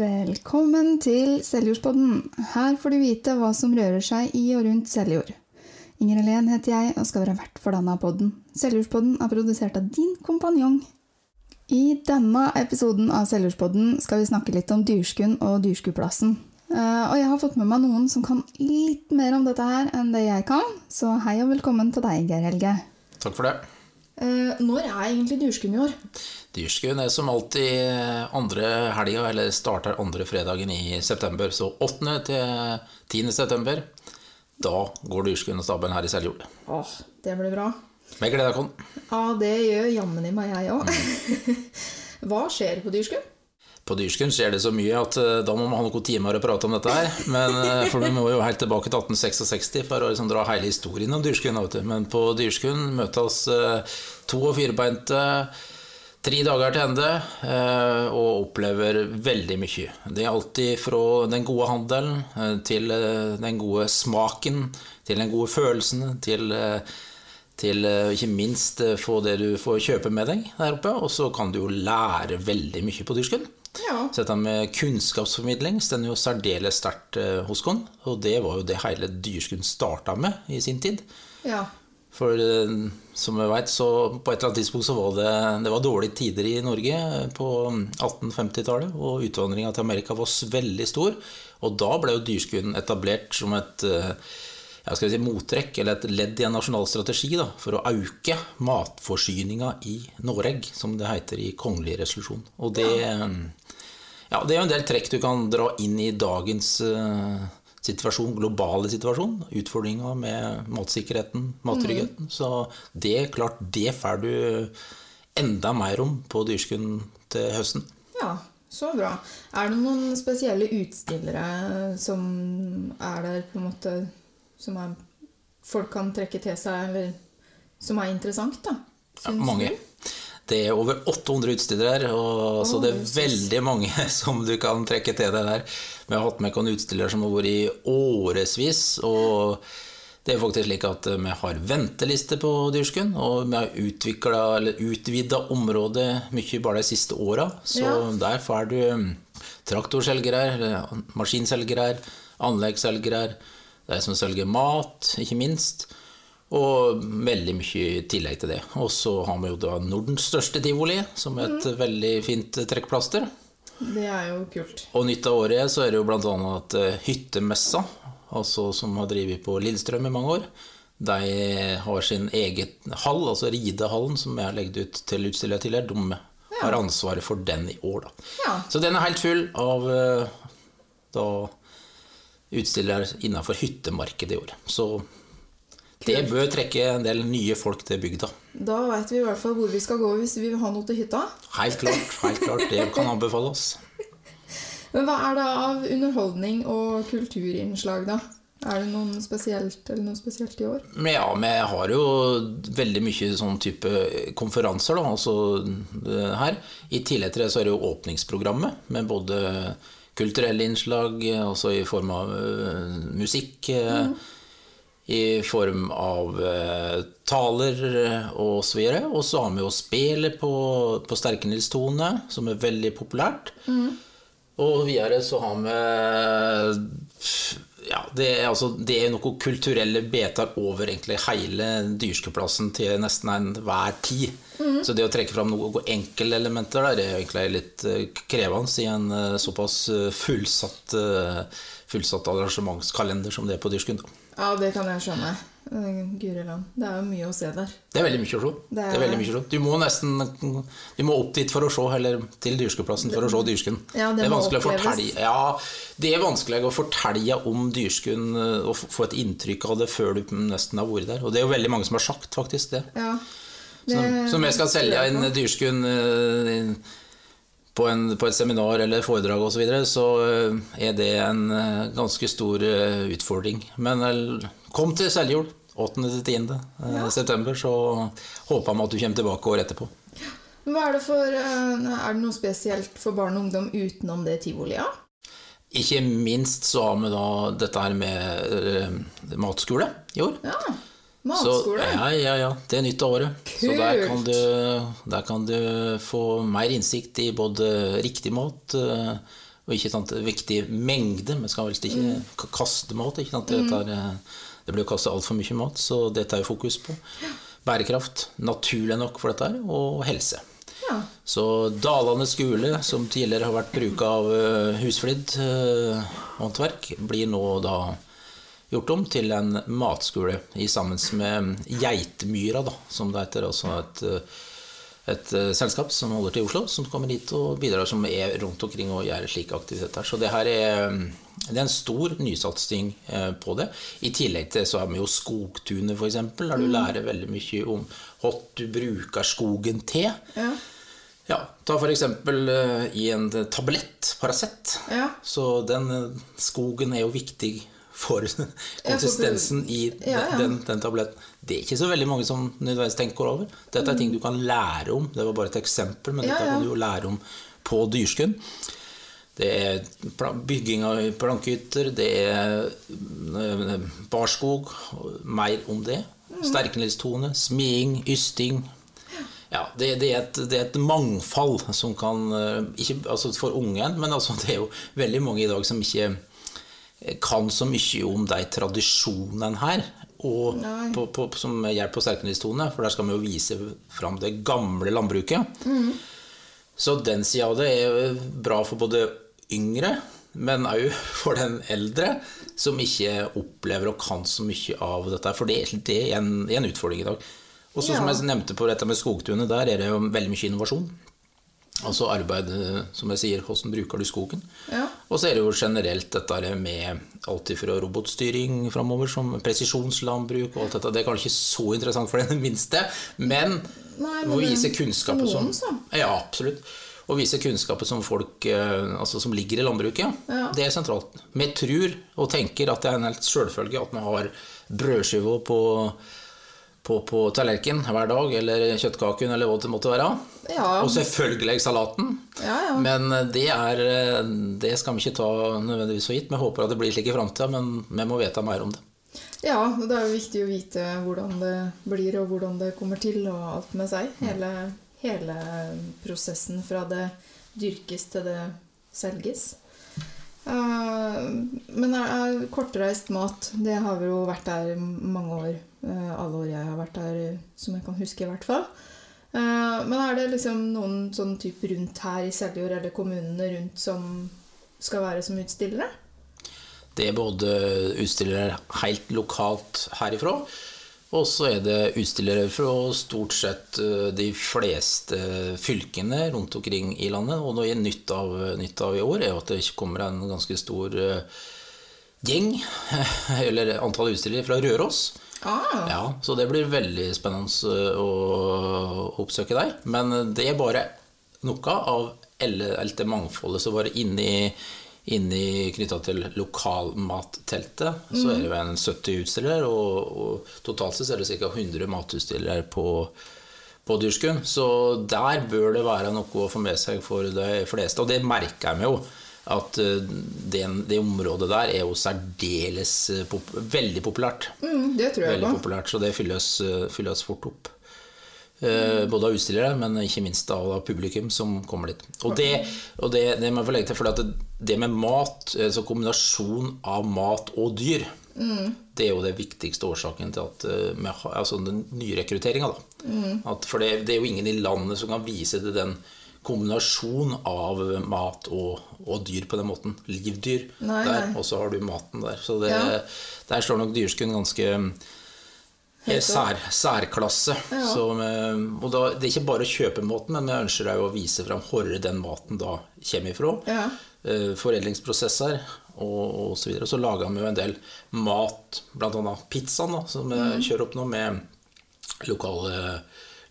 Velkommen til Seljordspodden. Her får du vite hva som rører seg i og rundt Seljord. Inger Helen heter jeg og skal være vert for denne podden. Seljordspodden er produsert av din kompanjong. I denne episoden av Seljordspodden skal vi snakke litt om Dyrskuen og Dyrskueplassen. Eh, Og jeg har fått med meg noen som kan litt mer om dette her enn det jeg kan, så hei og velkommen til deg, Geir Helge. Takk for det. Eh, Når er egentlig Dyrskuen i år? Dyrskuen er som alltid andre helga, eller starter andre fredagen i september. Så 8. til 10. september, da går Dyrskuen og stabelen her i Seljord. Åh, det blir bra. Med glede kon. Ja, det gjør jammen i meg, jeg òg. Hva skjer på Dyrskuen? På Dyrsken skjer det så mye at eh, da må man ha noen timer å prate om dette her. Men, eh, for vi må jo helt tilbake til 1866 for å liksom dra hele historien om Dyrsken. Men på Dyrsken møtes eh, to- og firebeinte tre dager til ende og opplever veldig mye. Det er alltid fra den gode handelen til den gode smaken, til den gode følelsen, til til ikke minst få det du får kjøpe med deg der oppe. Og så kan du jo lære veldig mye på Dyrskuen. Ja. Så dette med kunnskapsformidling står jo særdeles sterkt eh, hos oss. Og det var jo det hele Dyrskuen starta med i sin tid. Ja. For eh, som vi vet, så på et eller annet tidspunkt så var det, det var dårlige tider i Norge eh, på 1850-tallet. Og utvandringa til Amerika var veldig stor. Og da ble jo Dyrskuen etablert som et vi si, mottrekk, eller et ledd i en nasjonal strategi da, for å auke matforsyninga i Noreg, som det heter i kongelig resolusjon. Og det, ja, det er jo en del trekk du kan dra inn i dagens uh, situasjon, globale situasjon. Utfordringa med matsikkerheten, mattryggheten. Så det er klart, det får du enda mer om på Dyrskuen til høsten. ja, så bra. Er det noen spesielle utstillere som er der på en måte Som er, folk kan trekke til seg, eller som er interessant, da? Ja, mange. du? Det er over 800 utstillere, og, så det er veldig mange som du kan trekke til deg der. Vi har hatt med noen utstillere som har vært i årevis, og det er faktisk slik at vi har venteliste på Dyrsken, og vi har utvida området mye bare de siste åra. Så Ja. der får du traktorselgere, eller maskinselgere, anleggsselgere, de som selger mat, ikke minst. Og veldig mye i tillegg til det. Og så har vi jo da Nordens største tivoli, som er et veldig fint trekkplaster. Det er jo kult. Og nytt av året så er det jo annet at Hyttemessa, altså som har drevet på Lillestrøm i mange år, de har sin egen hall, altså ridehallen, som jeg har legget ut til utstillinga tidligere. De har ansvaret for den i år, da. Ja. Så den er helt full av eh, da utstillere innenfor hyttemarkedet i år. Så det bør trekke en del nye folk til bygda. Da veit vi i hvert fall hvor vi skal gå hvis vi vil ha noe til hytta. Helt klart, helt klart. Det kan anbefales. Men hva er det av underholdning og kulturinnslag, da? Er det noe spesielt, eller noe spesielt i år? Men ja, vi har jo veldig mye sånn type konferanser da, altså her. I tillegg til det så er det jo åpningsprogrammet med både kulturelle innslag, også i form av eh, musikk, Mm. i form av eh, taler og så videre. Og så har vi jo spelet på, på Sterkenildstone, som er veldig populært. Og videre så har vi ja, det er, altså, det er noen kulturelle betar over egentlig hele dyrskeplassen til nesten enhver tid. Så det å trekke fram noen enkeltelementer der det er egentlig litt eh, krevende i en eh, såpass eh, fullsatt, fullsatt arrangementskalender som det er på Dyrsken. Ja, det kan jeg skjønne. Eh, Guri land. Det er jo mye å se der. Det er veldig mye å se. Det Det er- er veldig mye å se. Du må nesten du må opp dit for å se, eller til Dyrskeplassen for å se Dyrsken. Ja, det er må vanskelig å fortelle Ja, det er vanskelig å fortelle om Dyrskuen eh, og få et inntrykk av det før du nesten har vært der. Og det er jo veldig mange som har sagt faktisk det. Ja. Så, så om jeg skal selge en Dyrskuen eh, på, en, på et seminar eller foredrag osv., så, videre, så eh, er det en eh, ganske stor utfordring. Men kom til Seljord 8.-10. Ja. september, så håper vi at du kommer tilbake året etterpå. Er det for Er det noe spesielt for barn og ungdom utenom det tivoliet? Ikke minst så har vi da dette her med matskole i år. Ja. Så, ja, ja, ja. Det er nytt av året. Så der kan, du, der kan du få mer innsikt i både riktig mat, eh, Og ikke sant, viktig mengde. Vi skal helst ikke mm. kaste mat. Ikke sant? Det, tar, eh, det blir jo kastet altfor mye mat, så dette er jo fokus på. Bærekraft, naturlig nok for dette her, og helse. Ja. Så Dalane skole, som tidligere har vært bruka av uh, Husflid eh, håndverk, blir nå da gjort om til en matskole i sammen med Geitmyra, da, som det heter. Også et, eh, et eh, selskap som holder til i Oslo, som kommer hit og bidrar som er rundt omkring og gjør slik aktivitet her. Så det her er, det er en stor nysatsing eh, på det. I tillegg til så har vi jo Skogtunet, f.eks., der du lærer veldig mye om hva du bruker skogen til. Ja. Ja, ta f.eks. i en tablett, Paracet. Ja. Så den eh, skogen er jo viktig for konsistensen i den, den, tabletten. Det er ikke så veldig mange som nødvendigvis tenker over. Dette er ting du kan lære om. Det var bare et eksempel, men dette kan du jo lære om på dyrskunn Det er bygging av plankehytter, det er eh, barskog, mer om det. Mm. Sterkenlistone, smiing, ysting. Ja, det, det, er et, det er et mangfold som kan eh, ikke, altså For ungen, men altså det er jo veldig mange i dag som ikke kan så mye om de tradisjonene her. Og på, på, som hjelp på Sterkenlistone, for der skal vi jo vise fram det gamle landbruket. Så den sida av det er bra for både yngre, men òg for den eldre, som ikke opplever og kan så mye av dette. For det, det er en, er en utfordring i dag. Og så som jeg nevnte på dette med skogtunet, der er det jo veldig mye innovasjon. Altså arbeid, som jeg sier, hvordan bruker du skogen? Ja. Og så er det jo generelt dette med alt fra robotstyring framover, som presisjonslandbruk og alt dette. Det er kanskje ikke så interessant for den minste, men Nei, men å vise kunnskapen som. Ja, absolutt. Å vise kunnskapen som folk eh, altså som ligger i landbruket, Ja. det er sentralt. Vi tror og tenker at det er en helt selvfølge at man har brødskiva på, på, på tallerken hver dag, eller kjøttkaken, eller hva det måtte være. Ja. Og selvfølgelig salaten. Ja, ja. Men det, er, det skal vi ikke ta nødvendigvis for gitt. Vi håper at det blir slik i framtida, men vi må vite mer om det. Ja, og det er jo viktig å vite hvordan det blir, og hvordan det kommer til, og alt med seg. Hele, hele prosessen fra det dyrkes til det selges. Eh, men kortreist mat, det har vi jo vært der mange år. Eh, alle år jeg har vært her, som jeg kan huske, i hvert fall. Eh, men er det liksom noen sånn type rundt her i Seljord, eller kommunene rundt, som skal være som utstillere? Det er både utstillere helt lokalt herifra, og så er det utstillere fra stort sett eh, de fleste fylkene rundt omkring i landet. Og noe nytt av, nytt av i år er at det kommer en ganske stor gjeng, eller antall utstillere fra Røros. Ah, Ja, så det blir veldig spennende eh, å oppsøke deg. Men det er bare noe av alt det mangfoldet som var inni, inni knytta til lokalmatteltet. Så er det jo en 70 utstillere, og, og totalt sett er det ca. 100 matutstillere på, på Dyrskun, Så der bør det være noe å få med seg for de fleste. Og det merker jeg meg jo. At eh, den, det området der er jo særdeles eh, pop veldig populært. mm, det tror jeg Veldig på. populært, så det fylles, eh, fylles fort opp. Eh, Både av utstillere, men ikke minst av av publikum som kommer dit. Og det, og det, det må jeg få legge til, for at det, det med mat, altså kombinasjon av mat og dyr, det er jo det viktigste årsaken til at med, altså den nyrekrutteringa. At For det, det er jo ingen i landet som kan vise til den kombinasjon av mat og, og dyr på den måten. Livdyr Nei, der, nei. og så har du maten der. Så det, Ja. der står nok Dyrskuen ganske Eh, sær, særklasse. Ja. Så, eh, og da, det er ikke bare å kjøpe maten, men vi ønsker deg å vise fram hvor den maten da kommer ifra. Ja. Eh, Foredlingsprosesser og, og så videre. Så lager vi jo en del mat, bl.a. pizzaen, da, som Mm. kjører opp nå med lokale,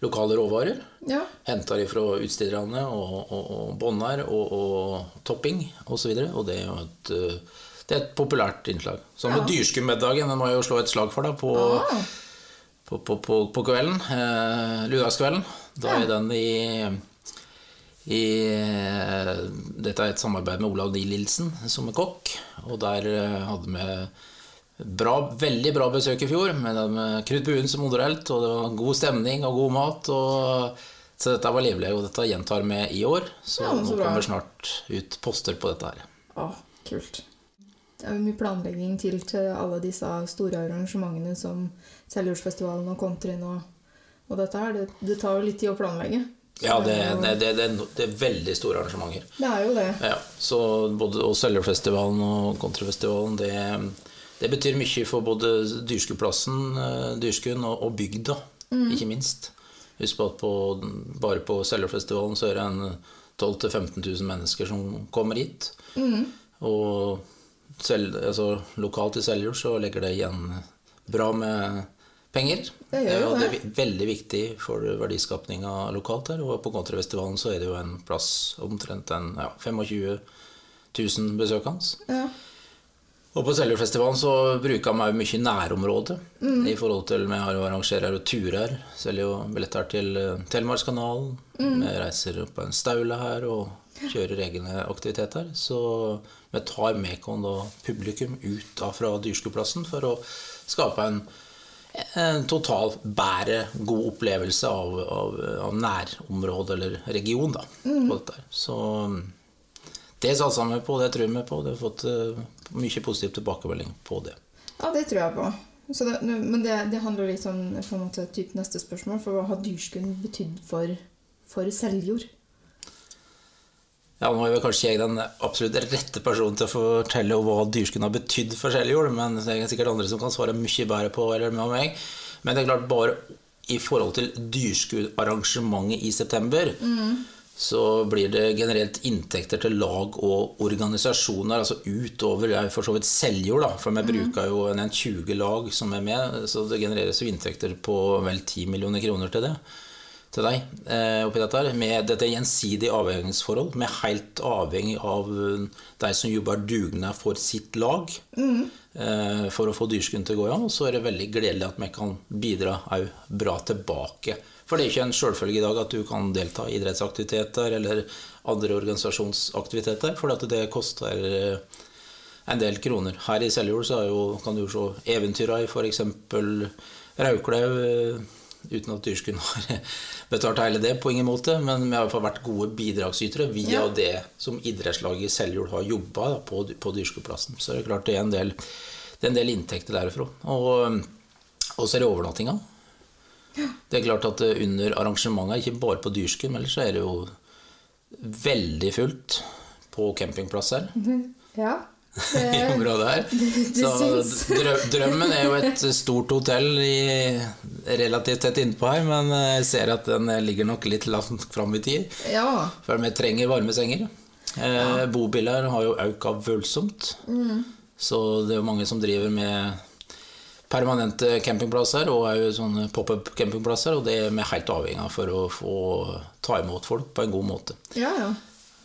lokale råvarer. ja. Henta de fra utstederne og, og, og bånder og, og topping osv. Og, og det er jo et, eh, det er et populært innslag. Med Ja. dyrskummiddagen, den må jeg jo slå et slag for da, på, Ah. på, på, på, på kvelden. Eh, Lørdagskvelden. Da er den i, i eh, Dette er et samarbeid med Olav Nielsen, som er kokk. Og der eh, hadde vi bra, veldig bra besøk i fjor, med, med Knut Buen som moderelt. Og det var god stemning og god mat. Og Så dette var livlig, og dette gjentar vi i år. Så, Ja, så nå kommer snart ut poster på dette her. Å, kult. Det er jo mye planlegging til til alle disse store arrangementene som Seljordsfestivalen og Countryen og, og dette her. Det, det tar jo litt tid å planlegge. Så Ja, det, det, det, er veldig store arrangementer. det er jo det. Ja, så både og og Kontrafestivalen, det, det betyr mye for både Dyrskuplassen, eh, Dyrskuen og, og bygda, ikke minst. Husk på at på, bare på Seljordfestivalen så er det en 12 000-15 000 mennesker som kommer hit. Og selv, altså, lokalt i Seljord så legger det igjen bra med penger. Det gjør jo og det er veldig viktig for verdiskapninga lokalt her. Og på Kontrafestivalen så er det jo en plass omtrent en ja, 25 000 besøkende. Ja. Og på Seljordfestivalen så bruker vi mye mye Mm. I forhold til Vi har jo arrangerer turer. Selger jo billetter til Telemarkskanalen. Mm. Vi reiser på en staule her og kjører egne aktiviteter. Så vi tar Mekon og publikum ut da fra Dyrskuplassen for å skape en, en total bedre, god opplevelse av, av, av nærområde eller region da, på dette. Så det satser vi på, det tror vi på. Det har fått eh, mye positiv tilbakemelding på det. ja, det tror jeg på. Så det, men det, det handler litt om på en måte, typ neste spørsmål. For hva har dyrskunn betydd for, for Seljord? Ja, Nå er vel kanskje jeg den absolutt rette personen til å fortelle hva dyrskunn har betydd for Seljord, men det er sikkert andre som kan svare mye bedre på eller med meg. Men det er klart, bare i forhold til dyrskuarrangementet i september, så blir det generelt inntekter til lag og organisasjoner, altså utover Jeg for så vidt selvjord, da, for vi bruker jo en 20 lag som er med, så det genereres jo inntekter på vel 10 millioner kroner til det til deg eh, oppi dette her, med dette gjensidige avhengighetsforhold. Vi er helt avhengig av eh, de som jobber dugnad for sitt lag eh, for å få dyrskuen til å gå i ja. Og så er det veldig gledelig at vi kan bidra òg bra tilbake. For det er ikke en selvfølge i dag at du kan delta i idrettsaktiviteter eller andre organisasjonsaktiviteter, for det koster eh, en del kroner. Her i Seljord kan du jo se eventyra i f.eks. Raukløv. eh, Uten at Dyrsken har betalt hele det, på ingen måte. Men vi har i hvert fall vært gode bidragsytere via Ja. det som idrettslaget i Seljord har jobba på, på Dyrskueplassen. Så det er klart det er en del, det er en del inntekter derfra. Og, og så er det overnattinga. Det er klart at eh, under arrangementet, ikke bare på Dyrsken, men ellers er det jo veldig fullt på campingplasser Ja. i området her. Så drømmen er jo et stort hotell i, relativt tett innpå her, men jeg ser at den ligger nok litt langt fram i tid. ja. For vi trenger varme senger. Eh, bobiler har jo økt voldsomt. Så det er jo mange som driver med permanente campingplasser og sånne pop-up campingplasser, og det er vi helt avhengig av for å få ta imot folk på en god måte. Ja, ja.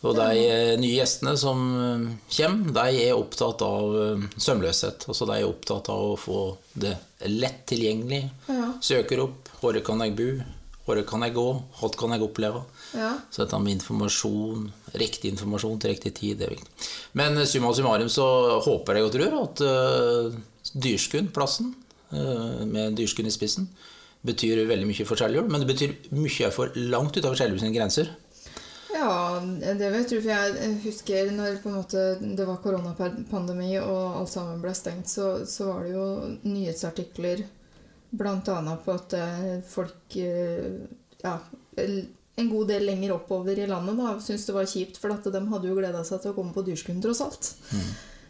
Og de eh, nye gjestene som eh, kommer, de er opptatt av eh, sømløshet. Altså de er opptatt av å få det lett tilgjengelig. Ja. Søker opp hvor kan jeg bo, hvor kan jeg gå, hva kan jeg oppleve. ja. Så dette med informasjon, riktig informasjon til riktig tid, det er viktig. Men eh, summa summarum så håper jeg og tror at uh, Dyrskuen, plassen, uh, med Dyrskuen i spissen, betyr veldig mye for Seljord. Men det betyr mye for langt utover Seljord sine grenser. Ja, det vet du. For jeg husker når det var koronapandemi og alt sammen ble stengt, så, så var det jo nyhetsartikler bl.a. på at eh, folk eh, ja, en god del lenger oppover i landet da, syntes det var kjipt, for at de hadde jo gleda seg til å komme på Dyrskuen tross alt.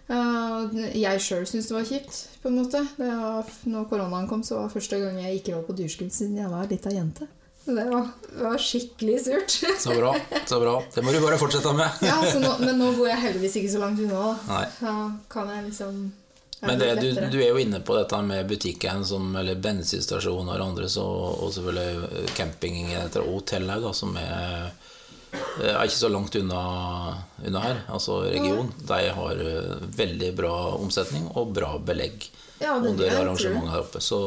Eh, jeg sjøl syntes det var kjipt, på en måte. Det var, når koronaen kom, så var det første gang jeg ikke var på Dyrskuen siden jeg var lita jente. Det var, det var skikkelig surt. Så bra. så bra. Det må du bare fortsette med. Ja, så nå, Men nå bor jeg heldigvis ikke så langt unna. da. Nei. Da kan jeg liksom Men det, du, du er jo inne på dette med butikken, som, eller bensinstasjoner og andre, så, og selvfølgelig camping etter hotellet, da, som er, er ikke så langt unna, unna her, altså regionen. De har eh, veldig bra omsetning og bra belegg Ja, det- under arrangementet her oppe. Så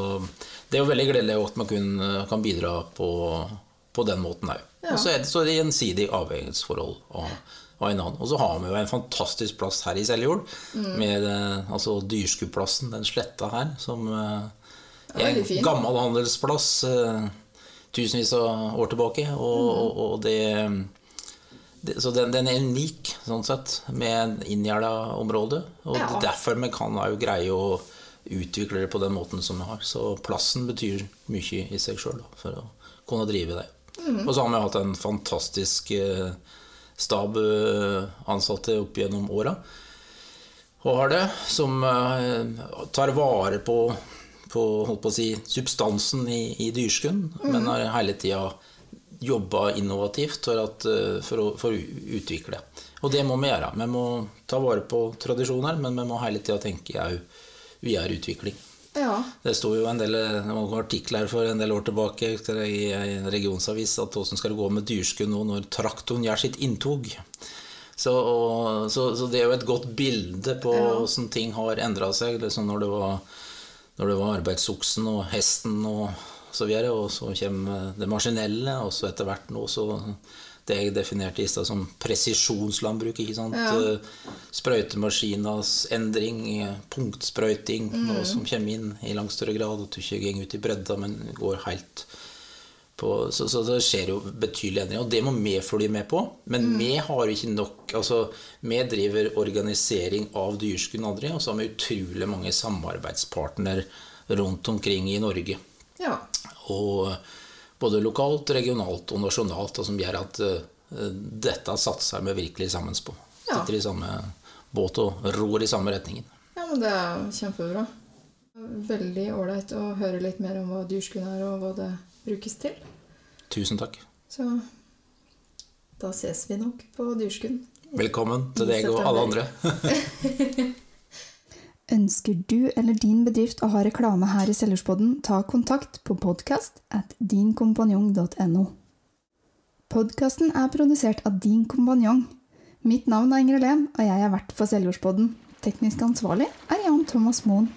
det er jo veldig gledelig at man kun, kan bidra på, på den måten òg. Ja. Og så er det så gjensidig avhengighetsforhold av, en annen. Og så har vi jo en fantastisk plass her i Seljord, Mm. med eh, altså Dyrskuplassen, den sletta her, som eh, er en gammel handelsplass. eh, tusenvis av år tilbake. Og, og, og det, det, så den, den, er unik sånn sett, med inngjerda område. Og Ja. derfor vi kan jo greie å utvikle det på den måten som vi har. Så plassen betyr mye i seg sjøl for å kunne drive det. Og så har vi hatt en fantastisk eh, stab ansatte opp gjennom åra. Og har det, som eh, tar vare på, på, på si, substansen i, i dyrskunn, men har hele tida jobba innovativt for, at, eh, for, å, for å utvikle. Og det må vi gjøre. Vi må ta vare på tradisjoner, men vi må hele tida tenke òg videre utvikling. Ja. Det sto jo en del artikler for en del år tilbake i en regionsavis at hvordan skal det gå med dyrskunn nå når traktoren gjør sitt inntog. Så, og, så, så det er jo et godt bilde på Ja. hvordan ting har endra seg. Liksom når, det var, når det var arbeidsoksen og hesten og så videre, og så kommer det maskinelle, og så etter hvert nå så det jeg definerte i stad som presisjonslandbruk. ikke sant? Ja. Eh, Sprøytemaskinas endring, punktsprøyting, punktsprøyting, noe som kommer inn i langt større grad. At du ikke går ut i bredda, men går helt på Så, så det skjer jo betydelige endringer, og det må vi følge med på. Men vi har ikke nok altså Vi driver organisering av dyrskunn aldri, og så har vi utrolig mange samarbeidspartnere rundt omkring i Norge. ja. Og både lokalt, regionalt og nasjonalt, og som gjør at eh, dette satser vi virkelig sammen på. Ja. Sitter i samme båt og ror i samme retningen. Ja, men det er kjempebra. Veldig ålreit å høre litt mer om hva dyrskuen er, og hva det brukes til. Tusen takk. Så da ses vi nok på dyrskuen. Velkommen til deg og alle andre. Ønsker du eller din bedrift å ha reklame her i Selgerspodden, ta kontakt på podkast at dinkompanjong.no. Podkasten er produsert av Din kompanjong. Mitt navn er Ingrid Helen, og jeg er vert for Seljordspodden. Teknisk ansvarlig er Jan Thomas Moen.